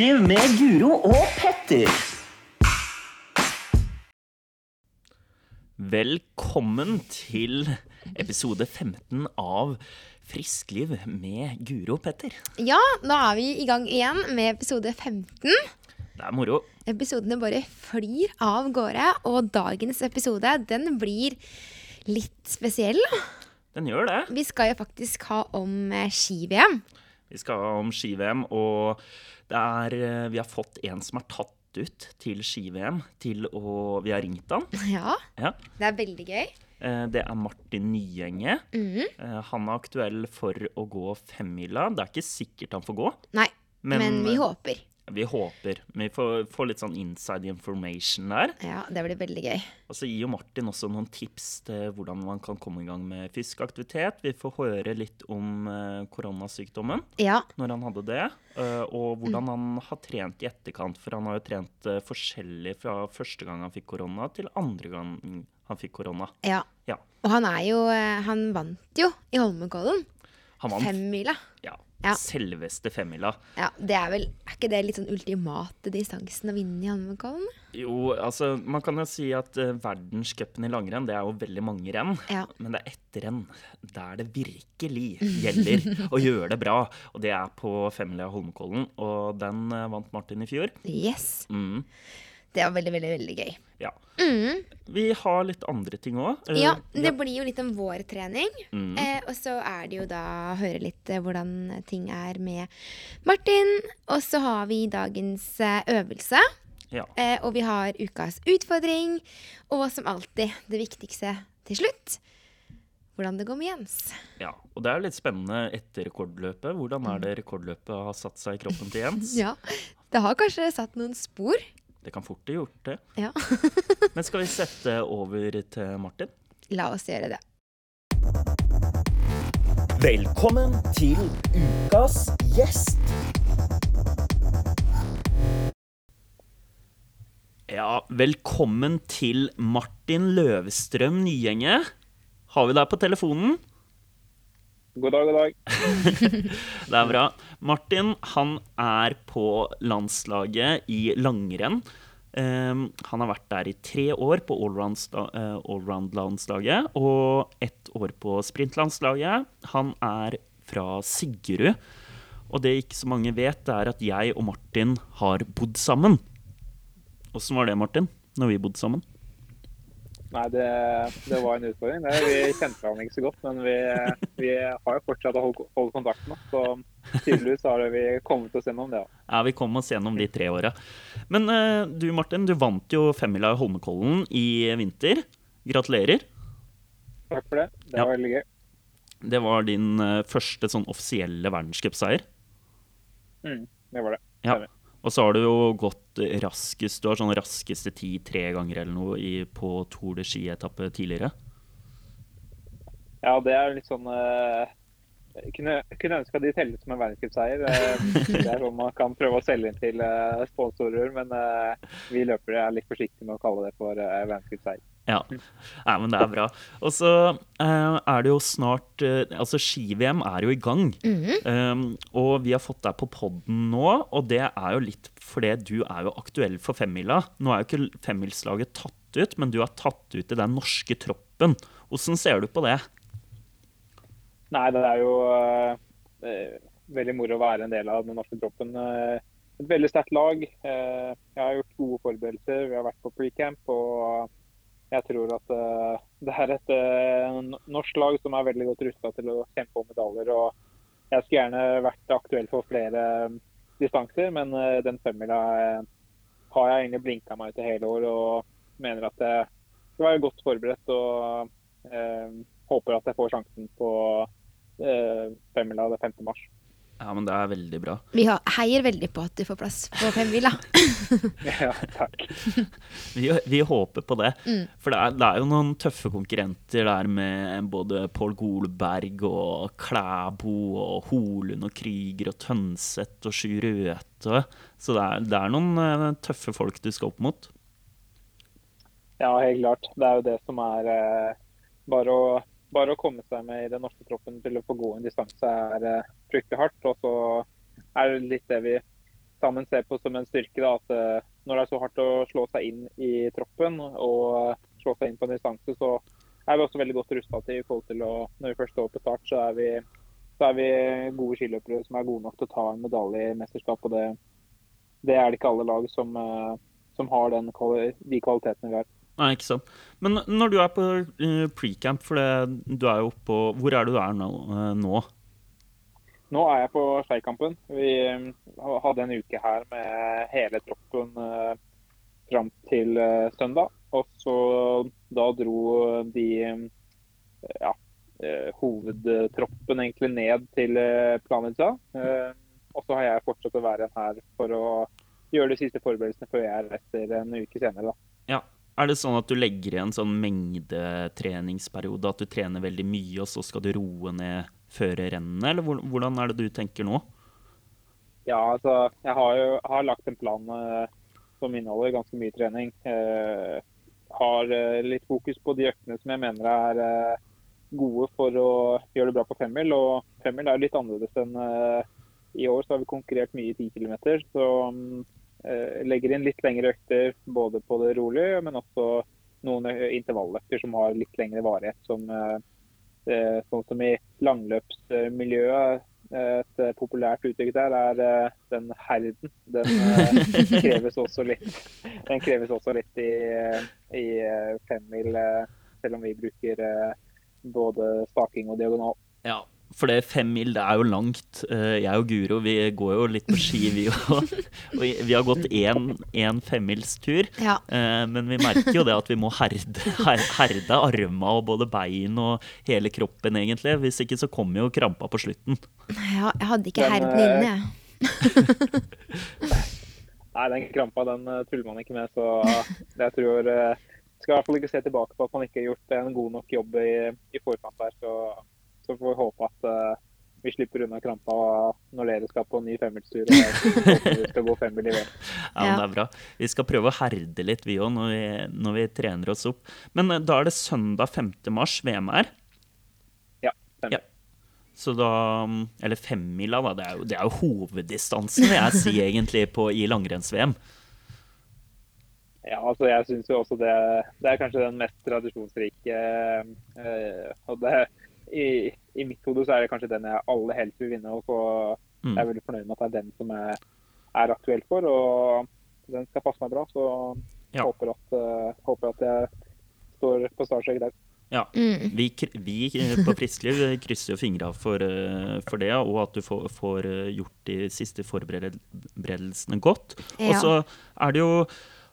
Friskliv med Guro og Petter. Velkommen til episode 15 av Friskliv med Guro og Petter. Ja, nå er vi i gang igjen med episode 15. Det er moro. Episodene bare flyr av gårde, og dagens episode den blir litt spesiell. Den gjør det. Vi skal jo faktisk ha om eh, ski-VM. Vi skal ha om ski-VM, og er, eh, vi har fått en som er tatt ut til ski-VM, til å Vi har ringt han. Ja, Ja. det er veldig gøy. Eh, Det er Martin Nyenge. Mm. Han er aktuell for å gå femmila. Det er ikke sikkert han får gå, Nei, men, men, vi håper. Vi håper. Vi får, får litt sånn inside information der. Ja, det blir veldig gøy. Og så gir jo Martin også noen tips til hvordan man kan komme i gang med fysisk aktivitet. Vi får høre litt om eh, koronasykdommen, Ja, når han hadde det. eh, og hvordan han har trent i etterkant, for han har jo trent eh, forskjellig fra første gang han fikk korona til andre gang han fikk korona. ja. Ja. Og han er jo Han vant jo i Holmenkollen. Femmila. ja, Ja. selveste femmila. Ja, det er vel Er ikke det litt sånn ultimate distansen å vinne i Holmenkollen? Jo, altså, man kan jo si at uh, verdenscupen i langrenn, det er jo veldig mange renn. Ja. Men det er ett renn der det virkelig gjelder å gjøre det bra. Og det er på femmila Holmenkollen, og den uh, vant Martin i fjor. Yes. Mm, Det var veldig, veldig, veldig gøy. ja. Mm. Vi har litt andre ting òg. Ja, det blir jo litt om vårtrening. Mm. Eh, og så er det jo da å høre litt eh, hvordan ting er med Martin. Og så har vi dagens eh, øvelse. ja. Eh, og vi har ukas utfordring. Og som alltid, det viktigste til slutt. Hvordan det går med Jens. ja. Og det er litt spennende etter rekordløpet. Hvordan er det rekordløpet har satt seg i kroppen til Jens? Ja, Det har kanskje satt noen spor. Det kan fort bli gjort det. Ja. Men skal vi sette over til Martin? La oss gjøre det. Velkommen til ukas gjest. Ja, velkommen til Martin Løvestrøm Nyenge. Har vi deg på telefonen? God dag, god dag. Det er bra. Martin han er på landslaget i langrenn. Um, han har vært der i tre år på allround-landslaget allround og ett år på sprintlandslaget. Han er fra Siggerud. Og det ikke så mange vet, det er at jeg og Martin har bodd sammen. Åssen var det, Martin, når vi bodde sammen? Nei, det, det var en utfordring. Det, vi kjente hverandre ikke så godt, men vi, vi har jo fortsatt å holde, holde kontakten. Så tydeligvis har vi kommet oss gjennom det. Ja, Ja, vi kom oss gjennom de tre åra. Men eh, du, Martin, du vant jo femmila i Holmenkollen i vinter. Gratulerer. Takk for det. Det Ja. var veldig gøy. Det var din eh, første sånn offisielle verdenscupseier. Mm, det var det. Ja. Og så har du jo gått raskest Du har sånn raskeste tid tre ganger eller noe i, på Tour de Ski-etappe tidligere. Ja, det er litt sånn uh, kunne, kunne ønske at de telles som en verdenscupseier. Uh, det er sånn man kan prøve å selge inn til uh, sponsorer, men vi løpere er litt forsiktige med å kalle det for uh, verdenscupseier. Ja. Nei, men det er bra. Og så eh, er det jo snart eh, Altså, ski-VM er jo i gang. Um, og vi har fått deg på podden nå, og det er jo litt fordi du er jo aktuell for femmila. Nå er jo ikke femmilslaget tatt ut, men du er tatt ut i den norske troppen. Åssen ser du på det? Nei, det er jo eh, veldig moro å være en del av den norske troppen. Uh, et veldig sterkt lag. Uh, jeg har gjort gode forberedelser. Vi har vært på pre-camp. Og jeg tror at uh, det er et uh, norsk lag som er veldig godt rusta til å kjempe om medaljer. Og jeg skulle gjerne vært aktuell for flere eh, distanser, men uh, den femmila har jeg egentlig blinka meg i hele år. Og mener at jeg skal være godt forberedt. og håper at jeg får sjansen på femmila det 5. mars. Ja, men det er veldig bra. Vi har, heier veldig på at du får plass på femmila. Ja, takk. Vi, vi håper på det. Mm. For det er, det er jo noen tøffe konkurrenter der med både Pål Golberg og Klæbo og Holund og Krüger og Tønseth og Sjur Røthe. Så det er, det er noen eh, tøffe folk du skal opp mot. Ja, helt klart. Det er jo det som er eh, bare, å, bare å komme seg med i den norske troppen til å få gå en distanse er eh, fryktelig hardt. Og så er det litt det vi sammen ser på som en styrke da, at eh, når det er så hardt å slå seg inn i troppen og slå seg inn på en distanse, så er vi også veldig godt rusta til i forhold til å Når vi først står på start, så er vi, så er vi gode skiløpere som er gode nok til å ta en medalje i mesterskap. og det, det er det ikke alle lag som, eh, som har den, de kvalitetene vi har. Nei, ikke sant. Men når du er på pre-camp, for det, du er jo oppå Hvor er du er nå? Nå? Nå er jeg på Skeikampen. Vi hadde en uke her med hele troppen uh, fram til uh, søndag. Og så da dro de ja, uh, hovedtroppen egentlig ned til Planica. og så har jeg fortsatt å være her for å gjøre de siste forberedelsene før jeg reiser en uke senere. da. Ja, er det sånn at du legger i en sånn mengdetreningsperiode, at du trener veldig mye, og så skal du roe ned før rennene, eller hvordan er det du tenker nå? Ja, altså, jeg har jo har lagt en plan eh, som inneholder ganske mye trening. Eh, har eh, litt fokus på de øktene som jeg mener er eh, gode for å gjøre det bra på femmil. Og femmil er litt annerledes enn eh, i år, så har vi konkurrert mye i 10 km. Så mm, Eh, legger inn litt lengre økter både på det rolige, men også noen intervalløkter som har litt lengre varighet. Som, sånn som i langløpsmiljøet. Et populært uttrykk der er den herden. Den kreves også litt, den kreves også litt i, i femmil, selv om vi bruker både staking og diagonal. Ja, for det fem mil, det er jo langt. Eh, jeg og Guro vi går jo litt på ski, vi òg. Og vi har gått én femmilstur. Ja. Eh, men vi merker jo det at vi må herde, herde arma og både bein og hele kroppen, egentlig. Hvis ikke så kommer jo krampa på slutten. Ja, jeg hadde ikke herden inne, jeg. Nei, den krampa den tuller man ikke med, så jeg tror Skal i hvert fall ikke se tilbake på at man ikke har gjort en god nok jobb i, i forkant der. så så får vi håpe at uh, vi slipper unna krampa når dere skal på ny femmilstur. femmil VM. Ja, det er bra. Vi skal prøve å herde litt, vi òg, når, når, vi trener oss opp. Men uh, da er det søndag 5. mars VM er? Ja. ja. Så da Eller femmila, da. Det er jo, det er jo hoveddistansen, vil jeg si, egentlig, på, i langrenns-VM. Ja, altså jeg syns jo også det, det er kanskje den mest tradisjonsrike øh, og det, i, i, mitt hode så er det kanskje den jeg aller helst vil vinne. og så mm. Jeg er veldig fornøyd med at det er den som jeg er aktuell for. og Den skal passe meg bra. Så ja. håper, at, uh, håper at jeg står på startstrek der. Ja. Mm. Vi, vi, eh, på Friskliv krysser jo fingra for, eh, for, det, og at du får, får, gjort de siste forberedelsene godt. Ja. Og så er det jo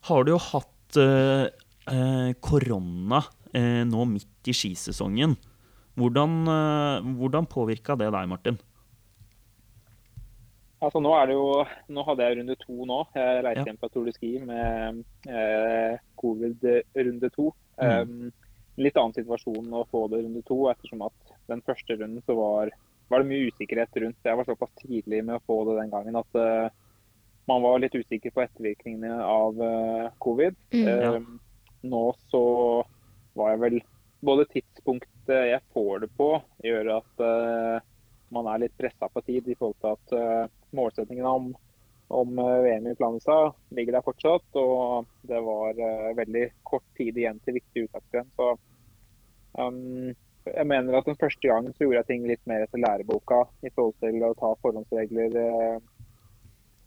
Har du jo hatt uh, korona uh, nå midt i skisesongen. Hvordan, eh, hvordan påvirka det deg, Martin? Altså, nå, er det jo, nå hadde jeg runde to nå. Jeg reiste ja. hjem fra Tour de Ski med eh, covid runde to. Mm. Um, litt annen situasjon å få det runde to, ettersom at den første runden så var, var det mye usikkerhet rundt. Jeg var såpass tidlig med å få det den gangen at uh, man var litt usikker på ettervirkningene av uh, covid. Mm, ja. um, nå så var jeg vel både tidspunktet jeg får det på, gjør at uh, man er litt pressa på tid i forhold til at uh, målsettingene om, om VM i Planica ligger der fortsatt. Og det var veldig kort tid igjen til viktig uttaksrenn. Så um, jeg mener at den første gangen så gjorde jeg ting litt mer etter læreboka i forhold til å ta forhåndsregler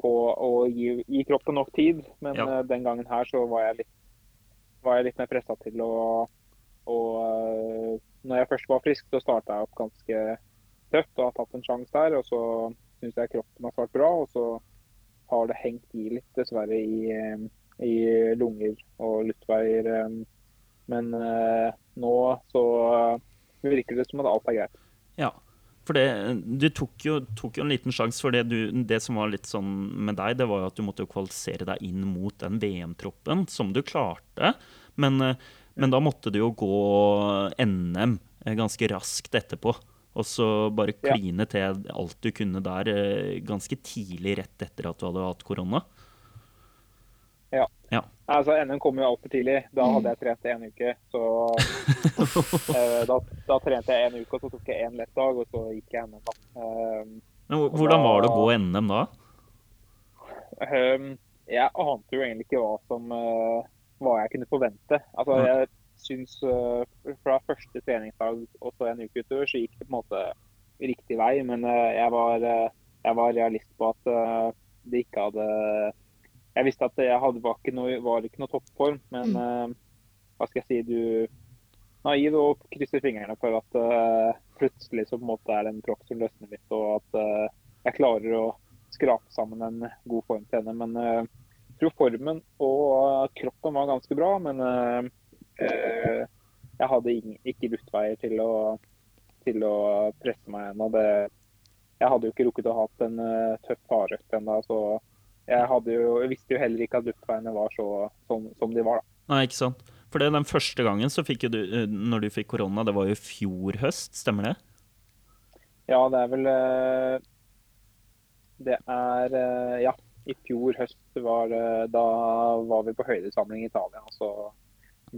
og, og gi, gi, kroppen nok tid. Men ja. den gangen her så var jeg litt, var jeg litt mer pressa til å uh, når jeg først var frisk, så starta jeg opp ganske tøft og har tatt en sjanse der. Og så syns jeg kroppen har svart bra, og så har det hengt i litt, dessverre, i, eh, i lunger og luftveier. Eh, men uh, nå så virker det som at alt er greit. Ja, for det, du tok jo, tok jo en liten sjanse. For det, du, det, som var litt sånn med deg, det var jo at du måtte jo kvalifisere deg inn mot den VM-troppen, som du klarte. Men men da måtte du jo gå NM eh, ganske raskt etterpå. Og så bare kline til alt du kunne der eh, ganske tidlig rett etter at du hadde hatt korona. Ja. ja. Altså, NM kom jo altfor tidlig. Da hadde jeg trent en uke. Så eh, da, da, trente jeg en uke, og så tok jeg én lett dag, og så gikk jeg NM, da. Men hvordan var det å gå NM da? Um, jeg ante jo egentlig ikke hva som eh, hva jeg kunne forvente. Altså, jeg syns uh, fra første treningsdag og så en uke utover, så gikk det på en måte riktig vei. Men uh, jeg, var, eh, jeg var realist på at det ikke hadde Jeg visste at jeg hadde, var, ikke noe, var ikke noe toppform, men eh, hva skal jeg si Du naiv og krysser fingrene for at uh, plutselig så på en måte er det en kropp som løsner litt, og at uh, jeg klarer å skrape sammen en god form til henne. Men jeg tror formen og eh, kroppen var ganske bra. Men eh, jeg hadde ikke luftveier til å, til å presse meg ennå. Jeg hadde jo ikke rukket å ha en tøff hardøkt ennå, så jeg, jo, jeg visste jo heller ikke at luftveiene var så som, som de var. da. Nei, ikke sant. For det, den første gangen så fikk du, når du fikk korona, det var jo i fjor høst, stemmer det? Ja, det er vel Det er Ja, i fjor høst var Da var vi på høydesamling i Italia. Og så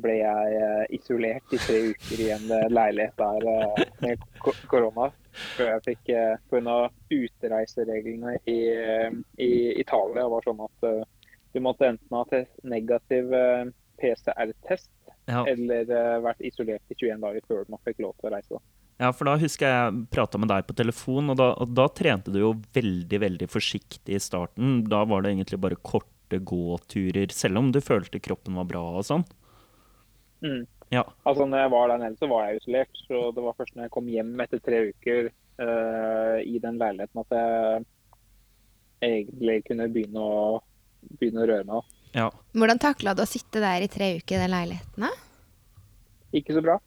ble jeg eh, isolert i tre uker i en eh, leilighet der eh, med korona. Før jeg fikk Pga. utreisereglene i, i Italia var sånn at du måtte enten ha negativ PCR-test Ja. eller vært isolert i 21 dager før man fikk lov til å reise. Ja, for da husker jeg prata med deg på telefon, og da, og da trente du jo veldig, veldig forsiktig i starten. Da var det egentlig bare korte gåturer, selv om du følte kroppen var bra og sånn. Mm. Ja. Altså, når jeg var der nede, så var jeg isolert. Så det var først når jeg kom hjem etter tre uker uh, i den leiligheten at jeg egentlig kunne begynne å, begynne å røre meg. Ja. Hvordan takla du å sitte der i tre uker i den leiligheten? da? Ikke så bra.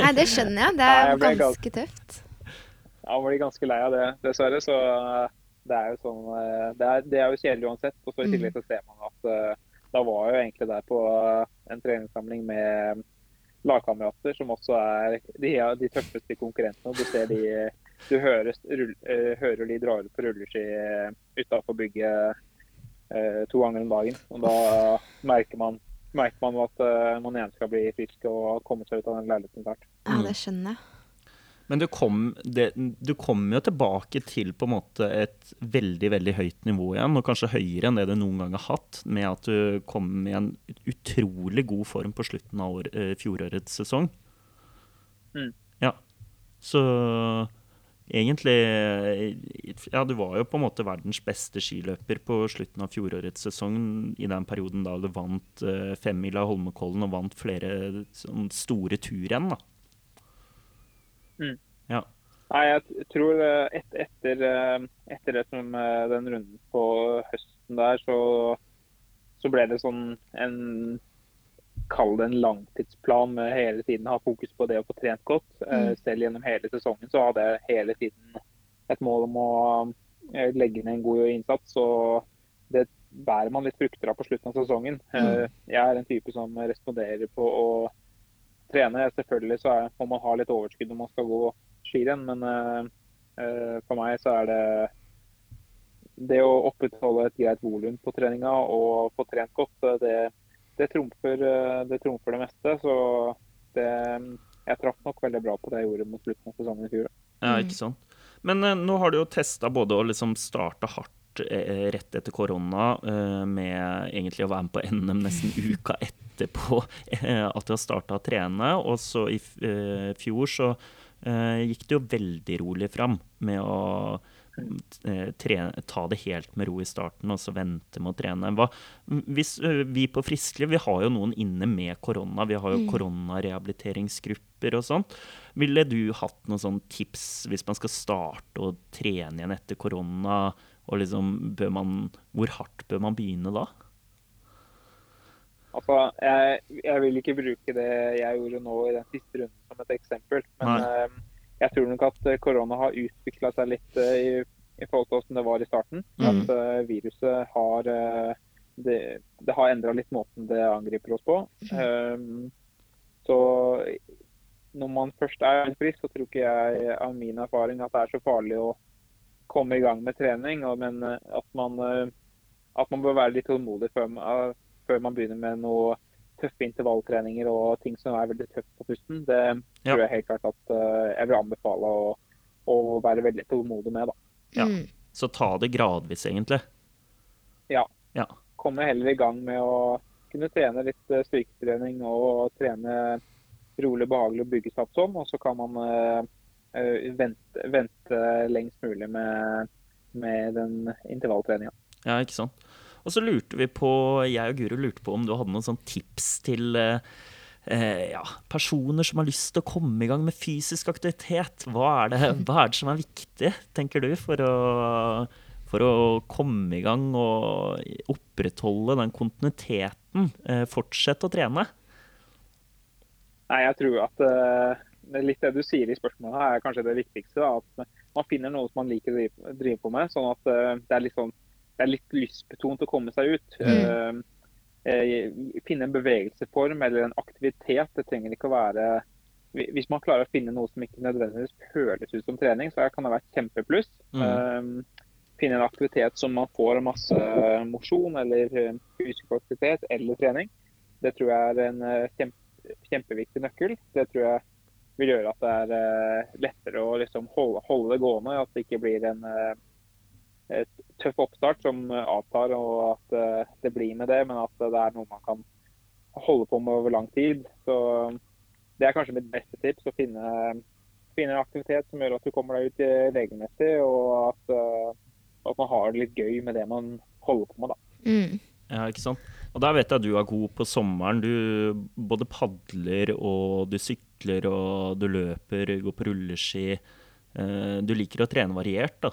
Nei, det skjønner jeg. Det Nei, er jeg ganske, ganske tøft. Jeg ble ganske lei av det, dessverre. Så eh, det er jo sånn eh, Det er, det er jo kjedelig uansett. Og så i tillegg så ser man at eh, da var jeg jo egentlig der på en treningssamling med lagkamerater som også er de, er de tøffeste konkurrentene. Du ser de du hører, rull, hører de drar ut på rulleski utafor bygget to ganger om dagen. Og da merker man, merker man at uh, man igjen skal bli frisk og komme seg ut av den leiligheten snart. Ja, Mm. det skjønner jeg. Men du kom, det, du kom jo tilbake til på en måte et veldig veldig høyt nivå igjen, og kanskje høyere enn det du noen gang har hatt, med at du kom i en utrolig god form på slutten av år, eh, fjorårets sesong. Mm. Ja. Så egentlig Ja, du var jo på en måte verdens beste skiløper på slutten av fjorårets sesong, i den perioden da du vant uh, femmila Holmenkollen og vant flere sånn, store turrenn, da. Mm. Ja. Nei, jeg tror eh, et, etter, eh, etter det som, eh, den runden på høsten der, så, så ble det sånn en Kall det en langtidsplan med hele tiden ha fokus på det å få trent godt. Eh, Mm. Selv gjennom hele sesongen så hadde jeg hele tiden et mål om å eh, legge ned en god innsats. og det bærer man litt frukter av på slutten av sesongen. Mm. Jeg er en type som responderer på å trene. Selvfølgelig så er, må man ha litt overskudd når man skal gå skirenn, men eh, eh, for meg så er det det å opprettholde et greit volum på treninga og få trent godt, eh, det, det, trumfer, eh, det trumfer det meste. Så det, jeg traff nok veldig bra på det jeg gjorde mot slutten av sesongen i fjor. Ja, Mm. ikke sant. Men eh, nå har du jo testa både å liksom starte hardt eh, rett etter korona, eh, med egentlig å være med på NM nesten uka etterpå eh, at du har starta å trene, og så i eh, fjor så eh, gikk det jo veldig rolig fram med å eh, trene, ta det helt med ro i starten, og så vente med å trene. Hva, hvis eh, vi på Friskliv, vi har jo noen inne med korona, vi har jo koronarehabiliteringsgrupper og sånt. Ville du hatt noen sånn tips hvis man skal starte å trene igjen etter korona? Og liksom, bør man, hvor hardt bør man begynne da? Altså, jeg, jeg vil ikke bruke det jeg gjorde nå i den siste runden som et eksempel. Men Nei. eh, jeg tror nok at eh, korona har utvikla seg litt eh, i, i forhold til hvordan det var i starten. Mm. At eh, viruset har det, det har endra litt måten det angriper oss på. Um, så når man først er frisk, så tror ikke jeg av min erfaring at det er så farlig å komme i gang med trening. Og, men at man, at man bør være litt tålmodig før man, før man begynner med noe tøffe intervalltreninger og ting som er veldig tøft på pusten. Det Ja. tror jeg helt klart at eh, jeg vil anbefale å, å være veldig tålmodig med. da. Ja. Mm. Så ta det gradvis, egentlig. ja. Ja. Komme heller i gang med å kunne trene litt eh, styrketrening og trene rolig, behagelig og bygge seg opp sånn. Og så kan man eh, eh, vente, vente lengst mulig med, med den intervalltreninga. Ja, ikke sant. Og så lurte vi på, jeg og Guro lurte på om du hadde noen sånn tips til eh, eh, ja, personer som har lyst til å komme i gang med fysisk aktivitet. Hva er det, hva er det som er viktig, tenker du, for å, for å komme i gang og opprettholde den kontinuiteten? Eh, fortsette å trene? Nei, jeg tror at eh, litt det du sier i spørsmålet er kanskje det viktigste. Da, at man finner noe som man liker å drive, drive på med. Sånn at eh, det er litt sånn det er litt lystbetont å komme seg ut. Mm. Eh, eh, finne en bevegelsesform eller en aktivitet. Det trenger ikke å være Hvis man klarer å finne noe som ikke nødvendigvis føles ut som trening, så kan det være et kjempepluss. Mm. Eh, finne en aktivitet som man får masse mosjon eller fysisk aktivitet eller trening. Det tror jeg er en kjempe, kjempeviktig nøkkel. Det tror jeg vil gjøre at det er lettere å liksom holde, holde det gående. At det ikke blir en tøff oppstart som eh, avtar, og at eh, det blir med det, men at det er noe man kan holde på med over lang tid. Så Det er kanskje mitt beste tips. Å finne, finne en aktivitet som gjør at du kommer deg ut eh, regelmessig, og at, at man har det litt gøy med det man holder på med. da. Mm. Ja, ikke sant? Og der vet jeg at du er god på sommeren. Du både padler og du sykler og du løper, går på rulleski. Eh, Du liker å trene variert, da.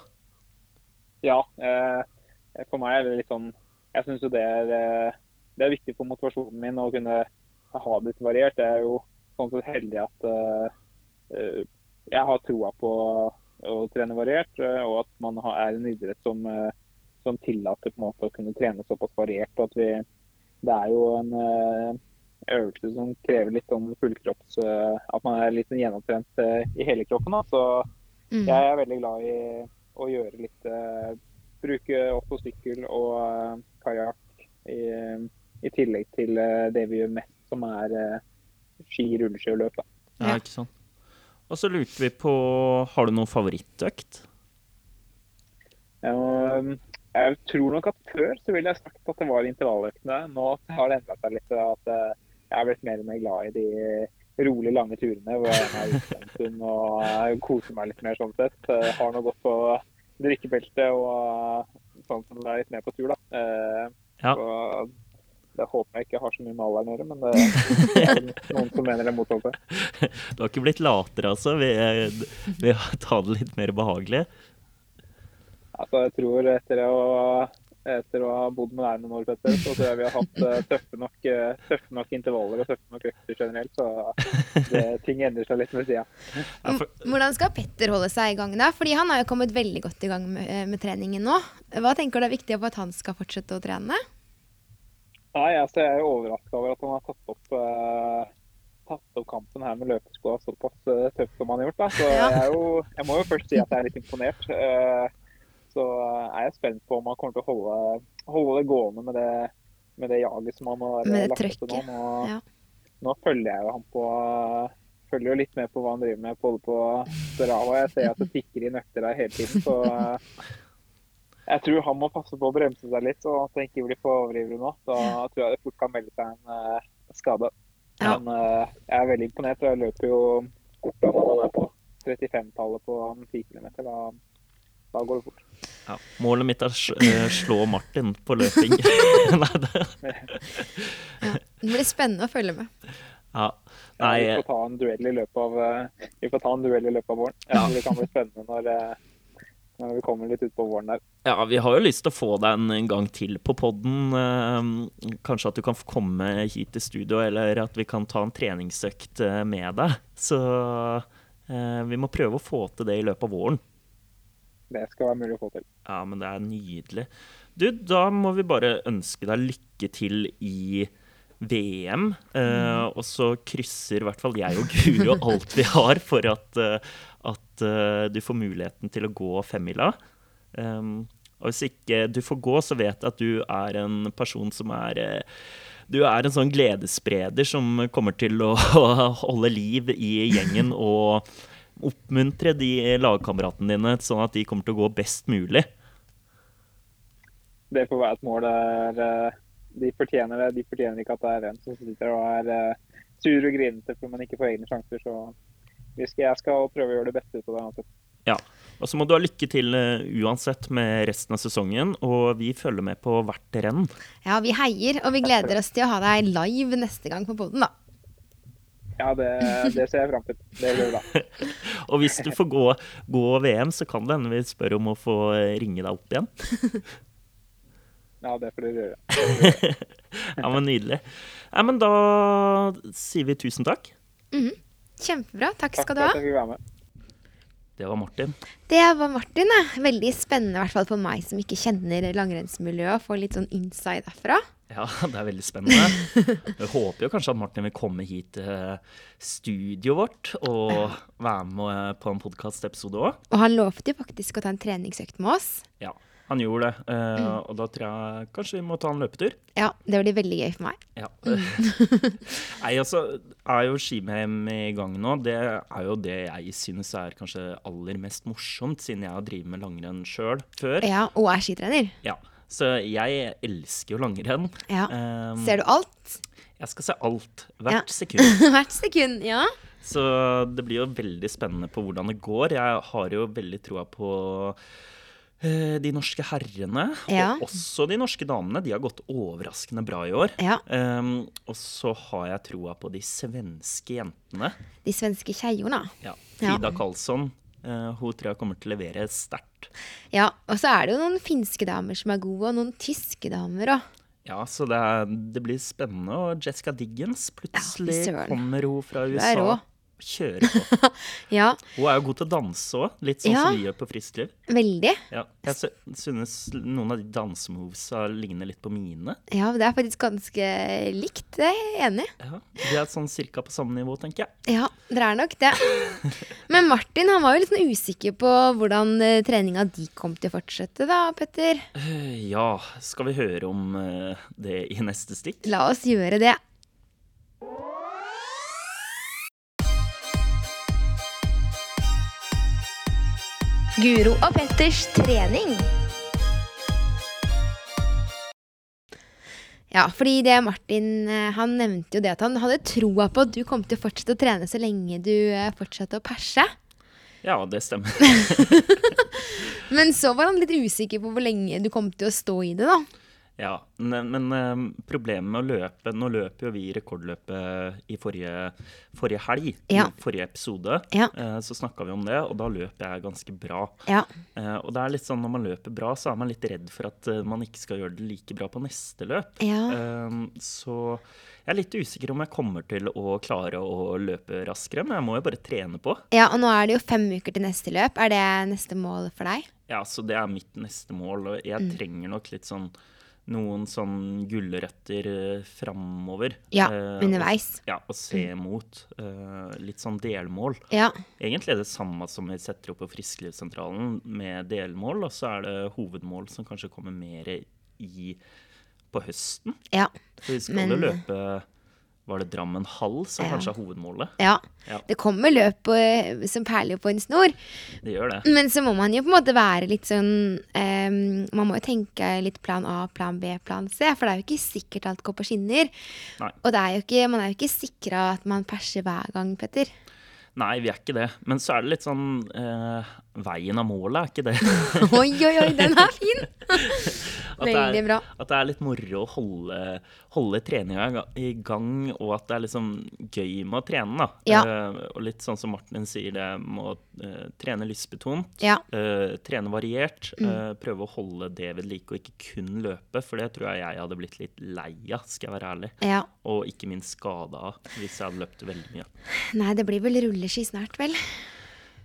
Ja, eh, for meg er det litt sånn Jeg syns jo det er, eh, det er viktig for motivasjonen min å kunne ha det litt variert. Jeg er jo sånn sett heldig at eh, jeg har troa på å trene variert, og at man har, er en idrett som, som tillater på en måte å kunne trene såpass variert. og at vi, Det er jo en øvelse som krever litt sånn fullkropps At man er litt gjennomtrent i hele kroppen. Da. Så Mm. jeg er veldig glad i å gjøre litt eh, Bruke også sykkel og uh, kajakk i, i tillegg til eh, det vi gjør mest, som er eh, ski, rulleski og løp. Da. Ja, ikke sant? Og så lurte vi på Har du noen favorittøkt? Um, jeg tror nok at før så ville jeg sagt at det var intervalløktene. Nå har det endret seg litt. At eh, jeg har blitt mer og mer glad i de rolig lange turene hvor jeg er ute en stund og eh, koser meg litt mer sånn sett. Eh, Har noe godt på drikkebeltet og eh, sånn som det er litt mer på tur, da. Eh, Ja. Det håper jeg ikke har så mye med alderen å gjøre, men det er noen som mener det motsatte. Du har ikke blitt latere, altså, ved, ved å ta det litt mer behagelig? Altså, jeg tror etter å, etter å ha bodd med deg noen år, Petter, så tror jeg vi har hatt eh, tøffe nok, eh, tøffe nok intervaller og tøffe nok økter generelt. Så det, ting endrer seg litt med tida. Ja, for, Hvordan skal Petter holde seg i gang da? Fordi han har jo kommet veldig godt i gang med, eh, med treningen nå. Hva tenker du er viktig for at han skal fortsette å trene? Nei, altså, jeg er jo overraska over at han har tatt opp, uh, tatt opp kampen her med løpeskoa såpass uh, tøft som han har gjort. Da. Så Ja. jeg, er jo, jeg må jo først si at jeg er litt imponert. Eh, så er jeg spent på om han kommer til å holde, holde det gående med det, med det jaget som han har det lagt til nå. Nå, ja. nå følger jeg jo han på følger jo litt med på hva han driver med både på Strava. Jeg ser at det tikker inn økter der hele tiden. Så eh, jeg tror han må passe på å bremse seg litt, og at han ikke blir for overivrig nå. Da tror jeg det fort kan melde seg en uh, skade. Ja. Men uh, jeg er veldig imponert. og Jeg løper jo fort da han er på 35-tallet på en 10 km. Da, da går det fort. ja. Målet mitt er å eh, slå Martin på løping. Nei, det, Det blir spennende å følge med. ja. Ja, vi får ta en duell i løpet av, eh, vi får ta en duell i løpet av våren. Ja. det kan bli spennende når, eh, når vi kommer litt utpå våren der. Ja, vi har jo lyst til å få deg en- gang til på podden. Eh, Kanskje at du kan komme hit til studio, eller at vi kan ta en treningsøkt eh, med deg. Så eh, vi må prøve å få til det i løpet av våren. Det skal være mulig å få til. Ja, men det er nydelig. Du, da må vi bare ønske deg lykke til i VM. Eh, og så krysser i hvert fall jeg og Guro alt vi har for at, eh, at uh, du får muligheten til å gå femmila. Um, og hvis ikke du får gå, så vet jeg at du er en person som er eh, Du er en sånn gledesspreder som kommer til å holde liv i gjengen og oppmuntre de lagkameratene dine sånn at de kommer til å gå best mulig. det får være et mål der eh, de fortjener det. De fortjener ikke at det er en som sitter og er eh, sur og grinete fordi man ikke får egne sjanser. Så jeg skal prøve å gjøre det beste ut av det. uansett. Ja. Og så må du ha lykke til uh, uansett med resten av sesongen, og vi følger med på hvert renn. Ja, vi heier, og vi gleder oss til å ha deg live neste gang på poden, da. Ja, det, det ser jeg fram til. Det blir bra. Og hvis du får gå, gå VM, så kan det hende vi spør om å få eh, ringe deg opp igjen. Ja, det får dere gjøre. Ja, men Nydelig. Ja, men da sier vi tusen takk. Kjempebra. Takk Takk skal for du ha. Det var Martin. Det var Martin. ja. Veldig spennende, i hvert fall for meg som ikke kjenner langrennsmiljøet. å Få litt sånn inside derfra. Ja, det er veldig spennende. Jeg håper jo kanskje at Martin vil komme hit til studioet vårt og være med på en podkastepisode òg. Og han lovte jo faktisk å ta en treningsøkt med oss. Ja, han gjorde det. eh, Og da tror jeg kanskje vi må ta en løpetur. Ja, det blir veldig gøy for meg. Ja. Nei, altså, er jo ski-VM i gang nå. Det er jo det jeg synes er kanskje aller mest morsomt, siden jeg har drevet med langrenn sjøl før. Ja, Og er skitrener. Ja. Så jeg elsker jo langrenn. Ja. Um, Ser du alt? Jeg skal se alt. Hvert Ja. sekund. Hvert sekund. Ja. Så det blir jo veldig spennende på hvordan det går. Jeg har jo veldig troa på eh, de norske herrene, Ja. og også de norske damene. De har gått overraskende bra i år. ja. Um, og så har jeg troa på de svenske jentene. De svenske. Ja. Ja. Frida Karlsson. Eh, hun tror jeg kommer til å levere sterkt. Ja, og så er det jo noen finske damer som er gode, og noen tyske damer òg. Ja, så det, er, det blir spennende. Og Jessica Diggins, plutselig ja, kommer hun fra USA. Rå. Kjører på. Ja, Hun er jo god til å danse òg, litt sånn Ja. som vi gjør på Friskliv. veldig. Ja, jeg synes noen av de dansemovesa ligner litt på mine. Ja, det er faktisk ganske likt. Det er jeg enig i. Ja, De er sånn cirka på samme nivå, tenker jeg. Ja, dere er nok det. Men Martin han var jo litt sånn usikker på hvordan eh, treninga di kom til å fortsette, da, Petter. Eh, Ja, skal vi høre om eh, det i neste stikk? La oss gjøre det. Guro og Petters trening. Ja, fordi det Martin eh, han nevnte jo det at han hadde troa på at du kom til å fortsette å trene så lenge du eh, fortsatte å perse. Ja, det stemmer. Men så var han litt usikker på hvor lenge du kom til å stå i det, da. Ja, men, men eh, problemet med å løpe Nå løper jo vi rekordløpet i forrige, forrige helg, Ja. i forrige episode. Ja. Eh, Så snakka vi om det, og da løper jeg ganske bra. Ja. Eh, Og det er litt sånn når man løper bra, så er man litt redd for at eh, man ikke skal gjøre det like bra på neste løp. Ja. Eh, Så jeg er litt usikker om jeg kommer til å klare å løpe raskere, men jeg må jo bare trene på. ja, og nå er det jo fem uker til neste løp. Er det neste mål for deg? Ja, så det er mitt neste mål, og jeg Mm. trenger nok litt sånn noen sånn gulrøtter uh, framover. Ja, Eh, underveis. Og, ja, og se mot. eh, litt sånn delmål. Ja. Egentlig er det samme som vi setter opp på Frisklivssentralen med delmål, og så er det hovedmål som kanskje kommer mer i på høsten. Ja. For vi skal Men- løpe Var det Drammen Hall som Ja. kanskje er hovedmålet? ja. Ja. Det kommer løp på, som perler på en snor. Det gjør det. Men så må man jo på en måte være litt sånn um, Man må jo tenke litt plan A, plan B, plan C. For det er jo ikke sikkert alt går på skinner. Nei. Og det er ikke, man er jo ikke sikra at man perser hver gang, Petter. Nei, vi er ikke det. Men så er det litt sånn eh, Veien av målet er ikke det. Oi, oi, oi, den er fin! At det Veldig er, bra. At det er litt moro å holde, holde treninga i gang, og at det er liksom gøy med å trene. da. Ja. Uh, og litt sånn som Martin sier, det med å uh, trene lystbetont. Ja. uh, trene variert. Mm. prøve å holde det ved like, og ikke kun løpe. For det tror jeg jeg hadde blitt litt lei av, skal jeg være ærlig. Ja. Og ikke minst skada av, hvis jeg hadde løpt veldig mye. Nei, det blir vel rulleski snart, vel?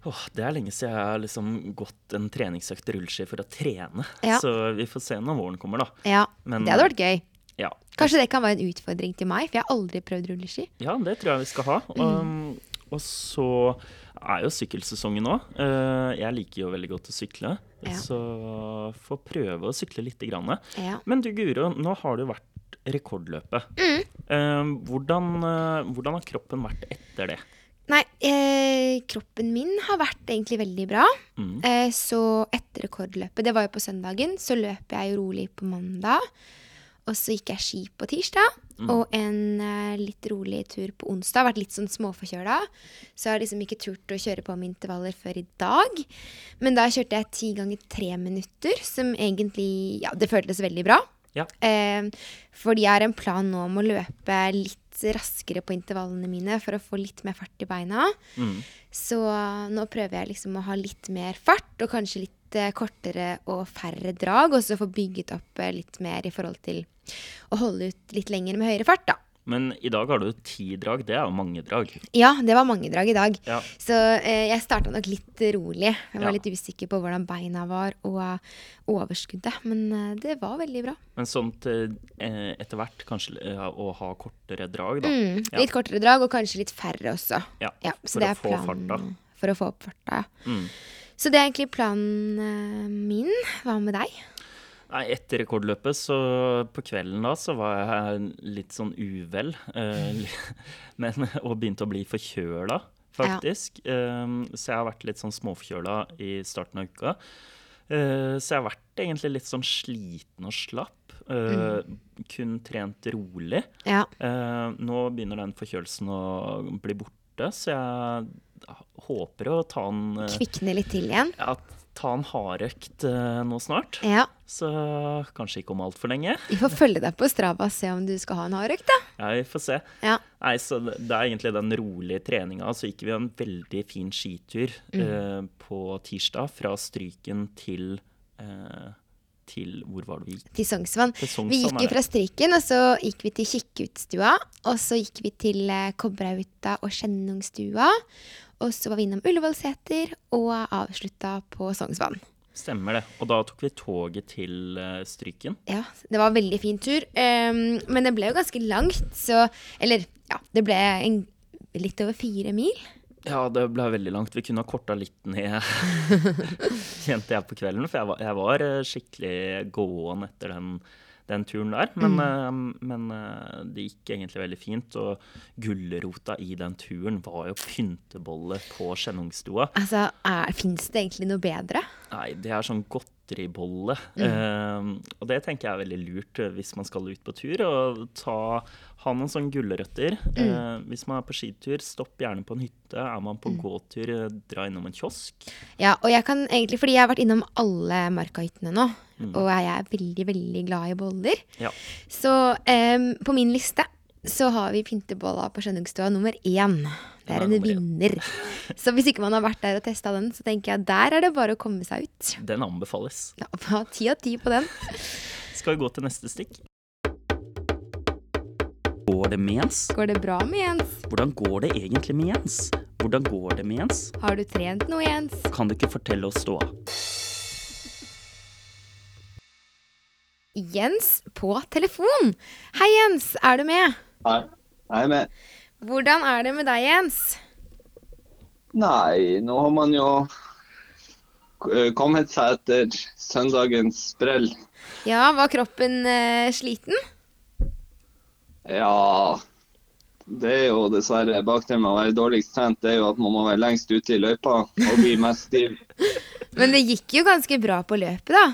Åh, det er lenge siden jeg har liksom gått en treningsøkt rulleski for å trene. Ja. Så vi får se når våren kommer, da. Ja. Men- det hadde vært gøy. Ja, Kanskje det kan være en utfordring til meg, for jeg har aldri prøvd rulleski. Ja, det tror jeg vi skal ha. Mm. Um, og så er jo sykkelsesongen nå. Uh, jeg liker jo veldig godt å sykle, Ja. så får prøve å sykle lite grann. Ja. Men du Guro, nå har du vært rekordløpet. Mm. Uh, hvordan, uh, hvordan har kroppen vært etter det? Nei, eh, kroppen min har vært egentlig veldig bra. Mm. Eh, så etter rekordløpet, det var jo på søndagen, så løp jeg rolig på mandag. Og så gikk jeg ski på tirsdag, og en eh, litt rolig tur på onsdag. Vært litt sånn småforkjøla, så jeg har liksom ikke turt å kjøre på med intervaller før i dag. Men da kjørte jeg ti ganger tre minutter, som egentlig Ja, det føltes veldig bra. Ja. Eh, fordi jeg har en plan nå om å løpe litt raskere på intervallene mine for å få litt mer fart i beina. Mm. Så nå prøver jeg liksom å ha litt mer fart, og kanskje litt eh, kortere og færre drag. Og så få bygget opp eh, litt mer i forhold til å holde ut litt lenger med høyere fart, da. Men i dag har du ti drag. Det er jo mange drag. Ja, det var mange drag i dag. Ja. Så eh, jeg starta nok litt rolig. Jeg var Ja. litt usikker på hvordan beina var og eh, overskuddet. Men eh, det var veldig bra. Men sånn til eh, etter hvert kanskje eh, å ha kortere drag, da. Mm, Ja. litt kortere drag, og kanskje litt færre også. Ja, for det å få planen, farta. For å få opp farta, ja. Mm. Så det er egentlig planen eh, min. Hva med deg? Nei, etter rekordløpet, så på kvelden da, så var jeg litt sånn uvel. Eh, men, og begynte å bli forkjøla, faktisk. Eh, så jeg har vært litt sånn småforkjøla i starten av uka. Eh, så jeg har vært egentlig litt sånn sliten og slapp. Mm. Kun trent rolig. Ja. Eh, nå begynner den forkjølelsen å bli borte, så jeg håper å ta en, eh, Kvikne litt til igjen. ja, ta en hardøkt eh, nå snart. Ja. Så kanskje ikke om altfor lenge. Vi får følge deg på Strava og se om du skal ha en hardøkt, da. Ja, vi får se. Ja. Nei, så det er egentlig den rolige treninga. Så gikk vi en veldig fin skitur eh, på tirsdag fra Stryken til eh, til Hvor var det vi gikk? Til Sognsvann. Til Sognsvann, Vi gikk jo fra Stryken, og så gikk vi til Kikkutstua. Og så gikk vi til eh, Kobberauta og Skjennungstua. Og så var vi innom Ullevålseter og avslutta på Sognsvann. Stemmer det. Og da tok vi toget til eh, Stryken. Ja, det var en veldig fin tur. Um, men det ble jo ganske langt, så Eller, ja, det ble en, litt over fire mil. Ja, det ble veldig langt. Vi kunne ha korta litt ned, kjente jeg på kvelden. For jeg var, jeg var eh, skikkelig gåen etter den, den turen der. Men, eh, men eh, det gikk egentlig veldig fint. Og gulrota i den turen var jo pyntebolle på Skjennungstua. Altså, fins det egentlig noe bedre? Nei, det er sånn godteribolle. Eh, og det tenker jeg er veldig lurt eh, hvis man skal ut på tur. Og ta, ha noen sånne gulrøtter. Eh, hvis man er på skitur, stopp gjerne på en hytte. Er man på gåtur, eh, dra innom en kiosk. Ja, og jeg kan egentlig, fordi jeg har vært innom alle markahyttene nå, og jeg er veldig, veldig glad i boller. Ja. Så um, på min liste så har vi pyntebolla på Skjønningstua nummer én. Det er er en vinner. Så hvis ikke man har vært der og testa den, så tenker jeg der er det bare å komme seg ut. Den anbefales. Ja, ha Ti av ti på den. Skal vi gå til neste stikk? Går det med Jens? Går det bra med Jens? Hvordan går det egentlig med Jens? Hvordan går det med Jens? Har du trent noe, Jens? Kan du ikke fortelle oss ståa? Jens på telefon. Hei, Jens. Er du med? Nei, jeg er med. Hvordan er det med deg, Jens? Nei, nå har man jo eh, kommet seg etter søndagens sprell. Ja, var kroppen eh, sliten? Ja, det er jo dessverre bakdelen med å være dårligst trent, det er jo at man må være lengst ute i løypa og bli mest stiv. Men det gikk jo ganske bra på løpet, da.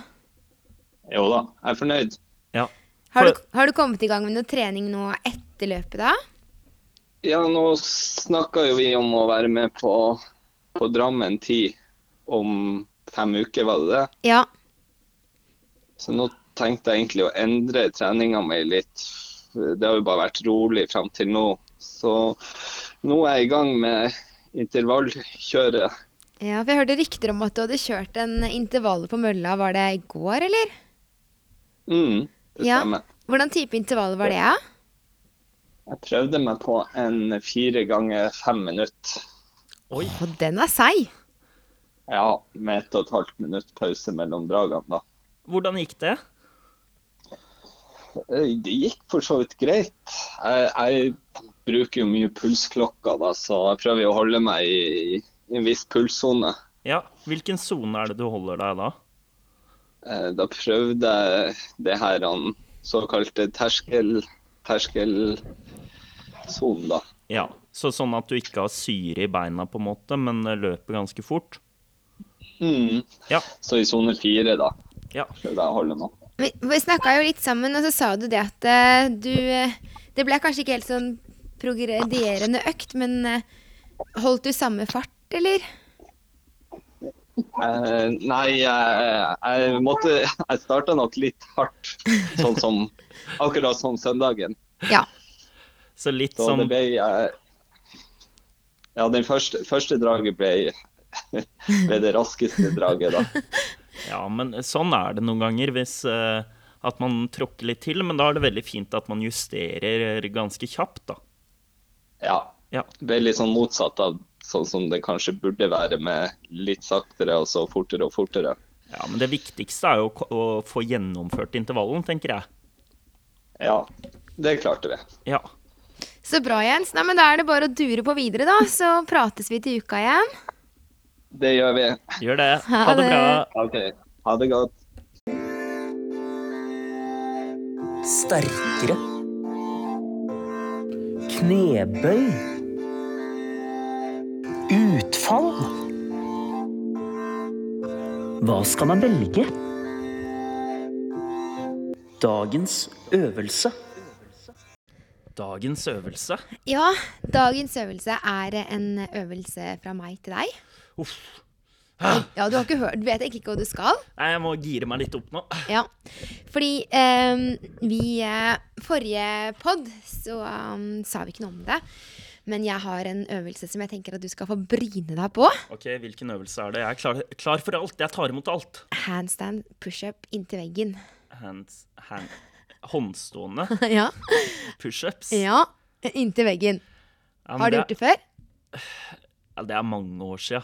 Jo da, jeg er fornøyd. Ja. Har du, har du kommet i gang med noe trening nå etter løpet, da? Ja, nå snakka jo vi om å være med på, på Drammen 10 om fem uker, var det det? Ja. Så nå tenkte jeg egentlig å endre treninga mi litt. Det har jo bare vært rolig fram til nå. Så nå er jeg i gang med intervallkjøret. ja. For jeg hørte rykter om at du hadde kjørt en intervall på mølla. Var det i går, eller? Mm, det Ja. stemmer. Hvordan type intervall var det, da? Jeg prøvde meg på en fire ganger fem minutter. Oi. Og den er seig. Ja, med ett og et halvt minutt pause mellom dragene, da. Hvordan gikk det? Eh, Det gikk for så vidt greit. Jeg, jeg bruker jo mye pulsklokker, da, så jeg prøver å holde meg i, i en viss pulssone. Ja, Hvilken sone er det du holder deg da? Eh, Da prøvde jeg det her såkalte såkalte terskel terskelsonen, da. Ja, så Sånn at du ikke har syre i beina, på en måte, men løper ganske fort? Mm. Ja. Så i sone fire, da. Ja. Det holder nå. Vi, vi snakka jo litt sammen, og så sa du det at uh, du eh, Det ble kanskje ikke helt sånn progredierende økt, men uh, holdt du samme fart, eller? Uh, nei, jeg, jeg måtte Jeg starta nok litt hardt, sånn som akkurat som søndagen. Ja. Så litt Så sånn ble eh, Ja, den første, første draget ble, ble det raskeste draget, da. Ja, men sånn er det noen ganger hvis Uh, at man tråkker litt til. Men da er det veldig fint at man justerer ganske kjapt, da. Ja. Ja. Veldig sånn motsatt av sånn som det kanskje burde være, med litt saktere og så fortere og fortere. Ja, Men det viktigste er jo å få gjennomført intervallen, tenker jeg. Ja, det klarte vi. Ja. Så bra, Jens. Nei, men Da er det bare å dure på videre, da. Så prates vi til uka igjen. Det gjør vi. Gjør det. Ha Ha det det. bra. OK. Ha det godt. sterkere. Knebøy. Utfall. Hva skal man velge? Dagens øvelse. Dagens øvelse. Ja, dagens øvelse er en øvelse fra meg til deg. Uff. Ja, Du har ikke hørt, du vet egentlig ikke hva du skal? Nei, jeg må gire meg litt opp nå. Ja, fordi um, vi eh, Forrige pod så um, sa vi ikke noe om det. Men jeg har en øvelse som jeg tenker at du skal få bryne deg på. Ok, Hvilken øvelse er det? Jeg er klar, klar for alt. Jeg tar imot alt. Handstand pushup inntil veggen. Hands, hand, håndstående ja. pushups. ja, inntil veggen. Ja, Har du gjort det før? Ja, det er mange år sia.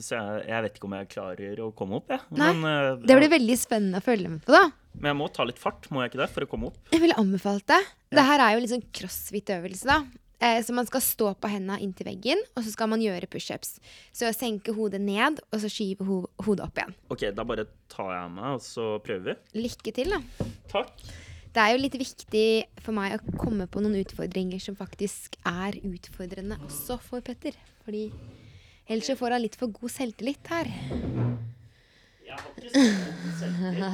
så jeg, jeg vet ikke om jeg klarer å komme opp, jeg. Nei, Men, uh, Det blir veldig spennende å følge med på, da. men jeg må ta litt fart, må jeg ikke det, for å komme opp? Jeg ville anbefalt det. Det her er jo litt sånn crossfit-øvelse, da. Eh, så man skal stå på hendene inntil veggen, og så skal man gjøre pushups. Så senke hodet ned, og så skyve ho hodet opp igjen. Ok, da bare tar jeg meg, og så prøver vi. Lykke til, da. Takk. Det er jo litt viktig for meg å komme på noen utfordringer som faktisk er utfordrende også for Petter. Fordi ellers så får han litt for god selvtillit her. Jeg har ikke så god selvtillit.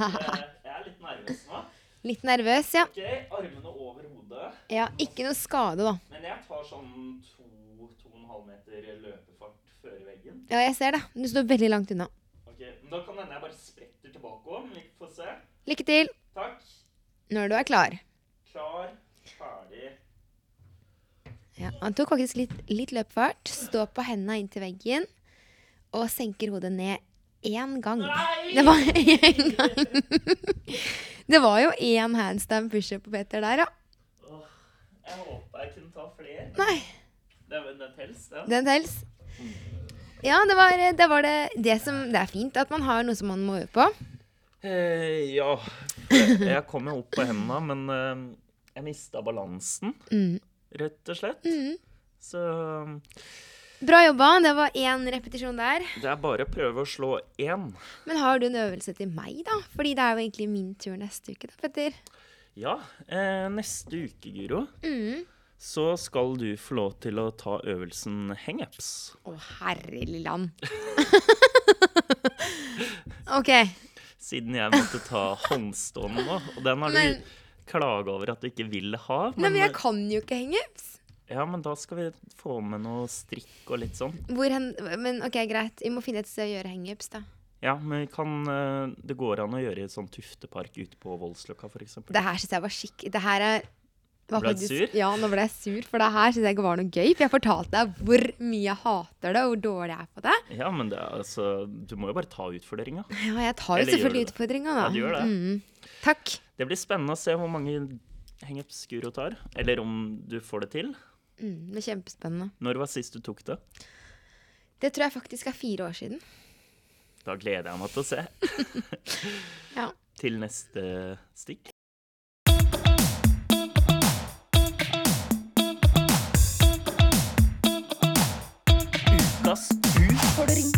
Jeg er litt nervøs nå. Litt nervøs, ja. Ok, armene over hodet. ja. Ikke noe skade, da. Men jeg tar sånn to, to og en halv meter løpefart før veggen. Ja, jeg ser det. Du står veldig langt unna. Ok, men Da kan hende jeg bare spretter tilbake om. Vi får se. Lykke til Takk. når du er klar. Klar, ferdig. Ja, han tok faktisk litt, litt løpefart. Står på hendene inntil veggen og senker hodet ned én gang. Nei! Det var én gang. Det var jo én handstand pushup på Peter der, ja. Jeg håpa jeg kunne ta flere. Nei, Det, det tels, det. den tels. Ja, det var, det var det, det som Det er fint at man har noe som man må øve på. Eh, ja. Jeg, jeg kom jo opp på hendene, men eh, jeg mista balansen, Mm. rett og slett. Så Bra jobba. Det var én repetisjon der. det er bare å prøve å slå én. Men har du en øvelse til meg, da? Fordi det er jo egentlig min tur neste uke, da, Petter. Ja, eh, neste uke, Guro, Mm. så skal du få lov til å ta øvelsen hangups. Å, oh, herre lille land. OK. Siden jeg måtte ta håndstående nå. Og den har Men- du klaga over at du ikke vil ha. Nei, men jeg kan jo ikke hangups. ja, men da skal vi få med noe strikk og litt sånn. Hen Men OK, greit. Vi må finne et sted å gjøre hangups, da. Ja, men kan, eh, det går an å gjøre i et sånn tuftepark ute på Voldsløkka, f.eks. Det her syns jeg var skikk... Det her er var Ble du sur? Ja, nå ble jeg sur, for det her syns jeg ikke var noe gøy. For jeg fortalte deg hvor mye jeg hater det, og hvor dårlig jeg er på det. Ja, men det altså Du må jo bare ta utfordringa. Ja, jeg tar jo Eller selvfølgelig utfordringa, da. Ja, du gjør det. Mm. Takk. Det blir spennende å se hvor mange hangups Guro tar. Eller om du får det til. Mm, det er kjempespennende. Når var sist du tok det? Det tror jeg faktisk er fire år siden. Da gleder jeg meg til å se. Ja. Til neste stikk. Ukas utfordring.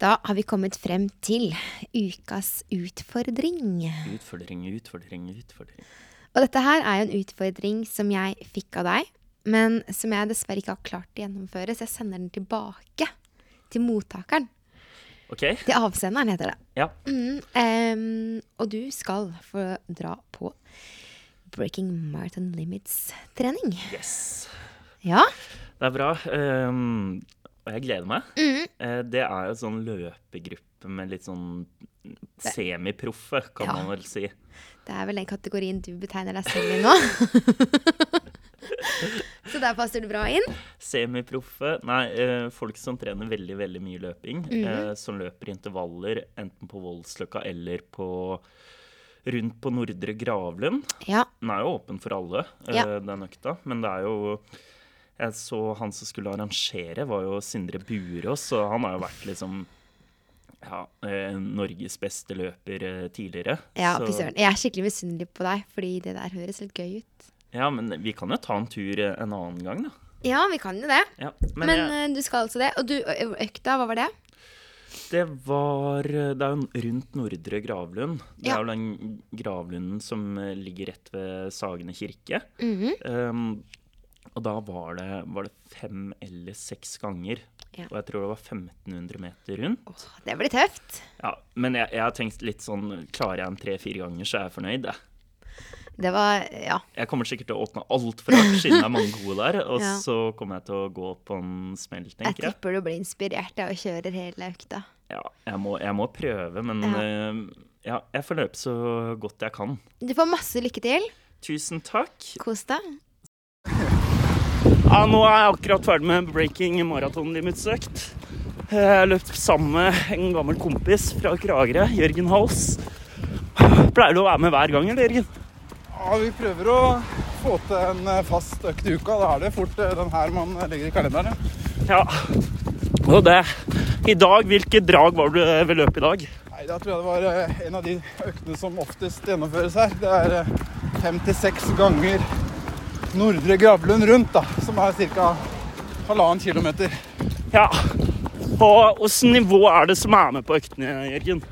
Da har vi kommet frem til ukas utfordring. Utfordring, utfordring, utfordring. Og dette her er jo en utfordring som jeg fikk av deg, men som jeg dessverre ikke har klart å gjennomføre, så jeg sender den tilbake til mottakeren. Okay. Til avsenderen, heter det. Ja. Mm, um, og du skal få dra på Breaking Marathon Limits-trening. Yes. Ja. Det er bra. Um, og jeg gleder meg. Mm. Uh, det er jo sånn løpegruppe med litt sånn semiproffe, kan Ja. man vel si. Det er vel den kategorien du betegner deg selv i nå. så der passer du bra inn. Semiproffe Nei, eh, folk som trener veldig, veldig mye løping. Eh, som løper intervaller enten på Voldsløkka eller på rundt på Nordre Gravlund. Ja. Den er jo åpen for alle, eh, Ja. den økta. Men det er jo Jeg så han som skulle arrangere, var jo Sindre Burås, og han har jo vært liksom ja, Norges beste løper tidligere. Ja, fy søren. Jeg er skikkelig misunnelig på deg, fordi det der høres litt gøy ut. Ja, men vi kan jo ta en tur eh, en annen gang, da. Ja, vi kan jo det. Ja, Men, men jeg, eh, du skal altså det. Og du, økta, hva var det? det var eh, Det er jo rundt Nordre Gravlund. Det Ja. er jo den gravlunden som ligger rett ved Sagene kirke. Mhm. Um, og da var det, var det fem eller seks ganger. Ja. Og jeg tror det var 1500 meter rundt. Åh, det blir tøft. Ja, men jeg har tenkt litt sånn Klarer jeg en tre-fire ganger, så er jeg fornøyd. Jeg. Det var Ja. jeg kommer sikkert til å åpne alt fra siden av mange gode der. Og Ja. så kommer jeg til å gå på en smell, tenker jeg. Jeg tipper du blir inspirert av å kjøre hele økta. Ja, jeg må, jeg må prøve, men Ja. Uh, ja, jeg får løpe så godt jeg kan. Du får masse lykke til. Tusen takk. Kos deg. Ja, nå er jeg akkurat ferdig med breaking maraton limits-økt. Jeg har løpt sammen med en gammel kompis fra Kragerø, Jørgen Hals. Pleier du å være med hver gang, eller Jørgen? Ja, Vi prøver å få til en eh, fast økt i uka. Da er det fort eh, den her man legger i kalenderen. ja. Og det I dag, hvilket drag var det du ved løpet i dag? Nei, Da tror jeg det var eh, en av de øktene som oftest gjennomføres her. Det er eh, fem til seks ganger Nordre Gravlund rundt, da, som er ca. halvannen kilometer. Ja. Og åssen nivå er det som er med på øktene, Jørgen?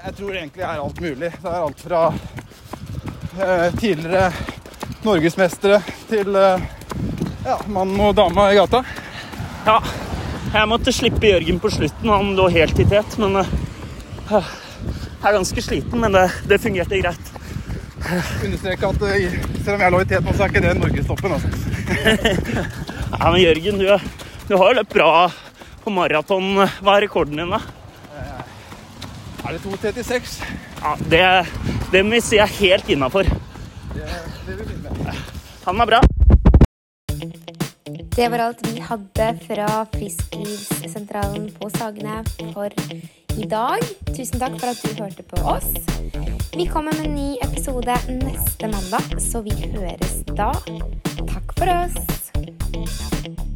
Jeg tror egentlig det er alt mulig. Det er alt fra eh, tidligere norgesmestere til eh, ja, mann og dame i gata. Ja. Jeg måtte slippe Jørgen på slutten. Han lå helt i tet, men uh, jeg er ganske sliten, men det, det fungerte greit. Understreke at eh, selv om jeg lå i tet nå, så er ikke det norgestoppen. Altså. Ja, men Jørgen, du, du har jo løpt bra på maraton. Hva er rekorden din, da? Er det 2.36? Ja, det, det må vi si er helt innafor. Ha det bra. Det var alt vi hadde fra Frisklivssentralen på Sagene for i dag. Tusen takk for at du hørte på oss. Vi kommer med en ny episode neste mandag, så vi høres da. Takk for oss.